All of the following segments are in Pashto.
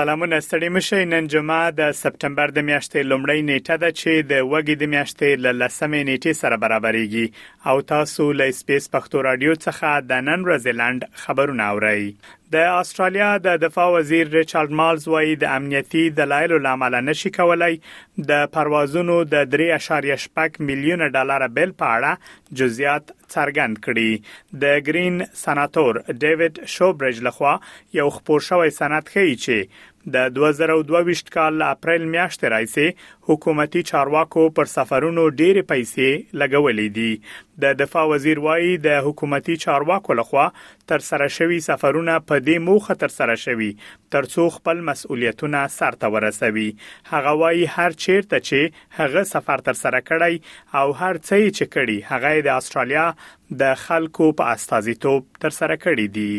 سلامونه ستړي مشه نن جمعه د سپټمبر د میاشتې لومړۍ نیټه ده چې د وګړي د میاشتې ل لسمې نیټې سره برابرېږي او تاسو له سپیس پښتو رادیو څخه د نن ورځې لاند خبرونه اورئ د استرالیا د دفاع وزیر ریچارډ مالز وایي د امنیتي دلایلو لامل نشي کولای د پروازونو د 3.8 میلیون ډالر بیل په اړه جزئیات څرګند کړي د گرین سناتور ډیوډ شوبرج لخوا یو خبر شوی سند ښیي چې د 2022 کال اپریل میاشتې راځي حکومتي چارواکو پر سفرونو ډېر پیسې لګولې دي د دفاع وزیر وایي د حکومتي چارواکو لخوا ترسره شوي سفرونه په دې موخه ترسره شوي ترڅو خپل مسؤلیتونه سرته ورسوي هغه وایي هر چیرته چې هغه سفر ترسره کړی او هر څه یې چې کړي هغه د استرالیا د خلکو په استازیتوب ترسره کړی دی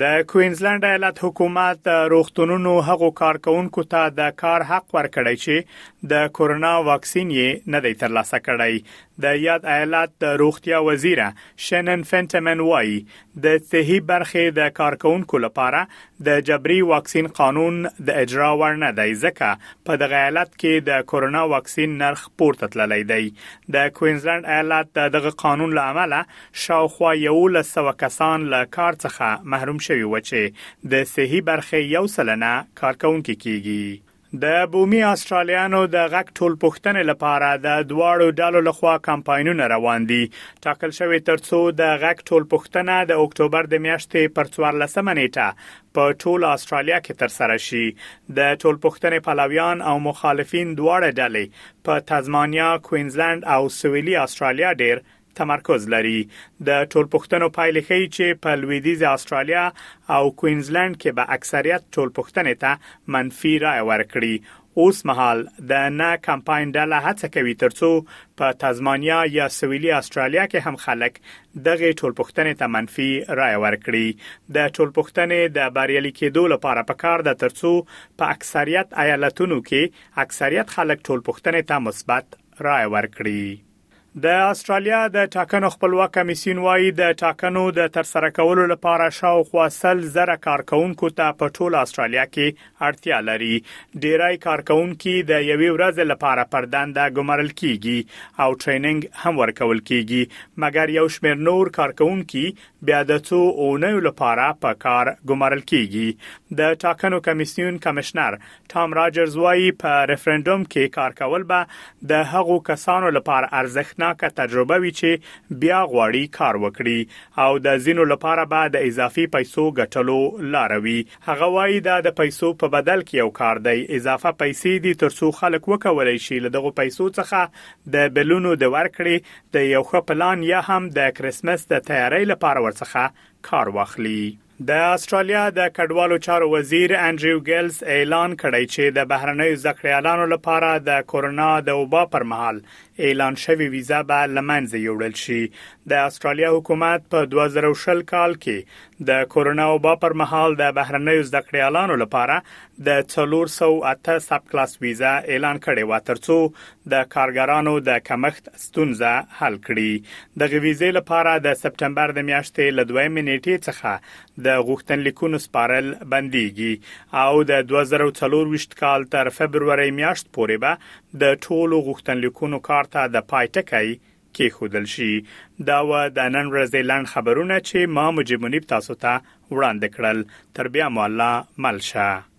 د کوینزلند ایالت حکومت د روغتونونو هغو کارکونکو ته د کار حق ورکړی چې د کورونا واکسین یې نه دی ترلاسه کړی د یاد ایالت د روغتیا وزیره شنن فنټمن وایي د صحي برخې د کارکونکو لپاره د جبري واکسین قانون د اجرا وړ نه دی ځکه په دغه ایالت کې د کورونا واکسین نرخ پورته تللی دی د کوینزلند ایالت د دغه قانون له امله شاوخوا 1100 کسان له کار څخه محروم شوي و چې د صحي برخې یو سلنه کارکونکي کیږي د بومي آسټرالیانو د غږ ټولپوښتنې لپاره د دواړو ډلو لخوا کمپاینونه روان دي ټاکل شوې ترڅو د غږ ټولپوښتنه د اکتوبر د میاشتې پر 14 نیټه په ټول استرالیا کې تر سره شي د ټولپوښتنې پلویان او مخالفین دواړه ډلې په تزمانیا کوینزلند او سویلي استرالیا ډیر تمرکز لري د ټولپوښتنو پایلې ښیي چې په لویدیځ استرالیا او کوینزلند کې به اکثریت ټولپوښتنې ته منفي رائے ورکړي اوس مهال د نه کمپاین ډله هڅه کوي ترڅو په تزمانیا یا سویلي استرالیا کې هم خلک دغه ټولپوښتنې ته منفي رائے ورکړي د ټولپوښتنې د بریالي کېدو لپاره پکار ده ترڅو په اکثریت ایالتونو کې اکثریت خلک ټولپوښتنې ته مثبت رائے ورکړي د استرالیا د ټاکنو خپلواک کمیسیون وایي د ټاکنو د ترسره کولو لپاره شاوخوا سل زره کارکونکو ته په ټوله استرالیا کې اړتیا لري ډیری کارکونکو د یوې ورځې لپاره پر دنده ګمارل کیږي او ټریننګ هم ورکول کیږي مګر یو شمېر نور کارکونکو بیا د څو اونیو لپاره په کار ګمارل کیږي د ټاکنو کمیسیون کمشنر ټام راجرز وايي په ریفرنډوم کې کار کول به د هغو کسانو لپاره ارزښتناکه تجربه وي چې بیا غواړي کار وکړي او د ځینو لپاره به د اضافي پیسو ګټلو لار وي هغه وايي دا د پیسو په بدل کې یو کار دی اضافه پیسې دي ترڅو خلک وکولای شي له دغه پیسو څخه د بلونو د ورکړې د یو ښه پلان یا هم د کریسمس د تیاری لپاره ورڅخه کار واخلي د استرالیا د کډوالو چارو وزیر انډریو ګیلز اعلان کړی چې د بهرنیو زده کړیالانو لپاره د کورونا د وبا پر مهال اعلان شوی ویزه به لمنځه یوړل شي د استرالیا حکومت په 2020 کال کې د کورونا وبا پر مهال د بهرنیو زده کړیالانو لپاره د 308 سب کلاس ویزه اعلان کړې و ترڅو د کارګرانو د کمښت ستونزه حل کړي. دغې ویزې لپاره د سپټمبر د میاشتې له دویمې نیټې څخه د غوښتنلیکونو سپارل بندیږي او د دوه زره او څلور ویشت کال تر فبرورۍ میاشت پورې به د ټولو غوښتنلیکونو کار ته د پای ټکی کېښودل شي. دا وه د نن ورځې لنډ خبرونه چې ما مجیب منیب تاسو ته وړاندې کړل. تر بیا مو الله مل شه.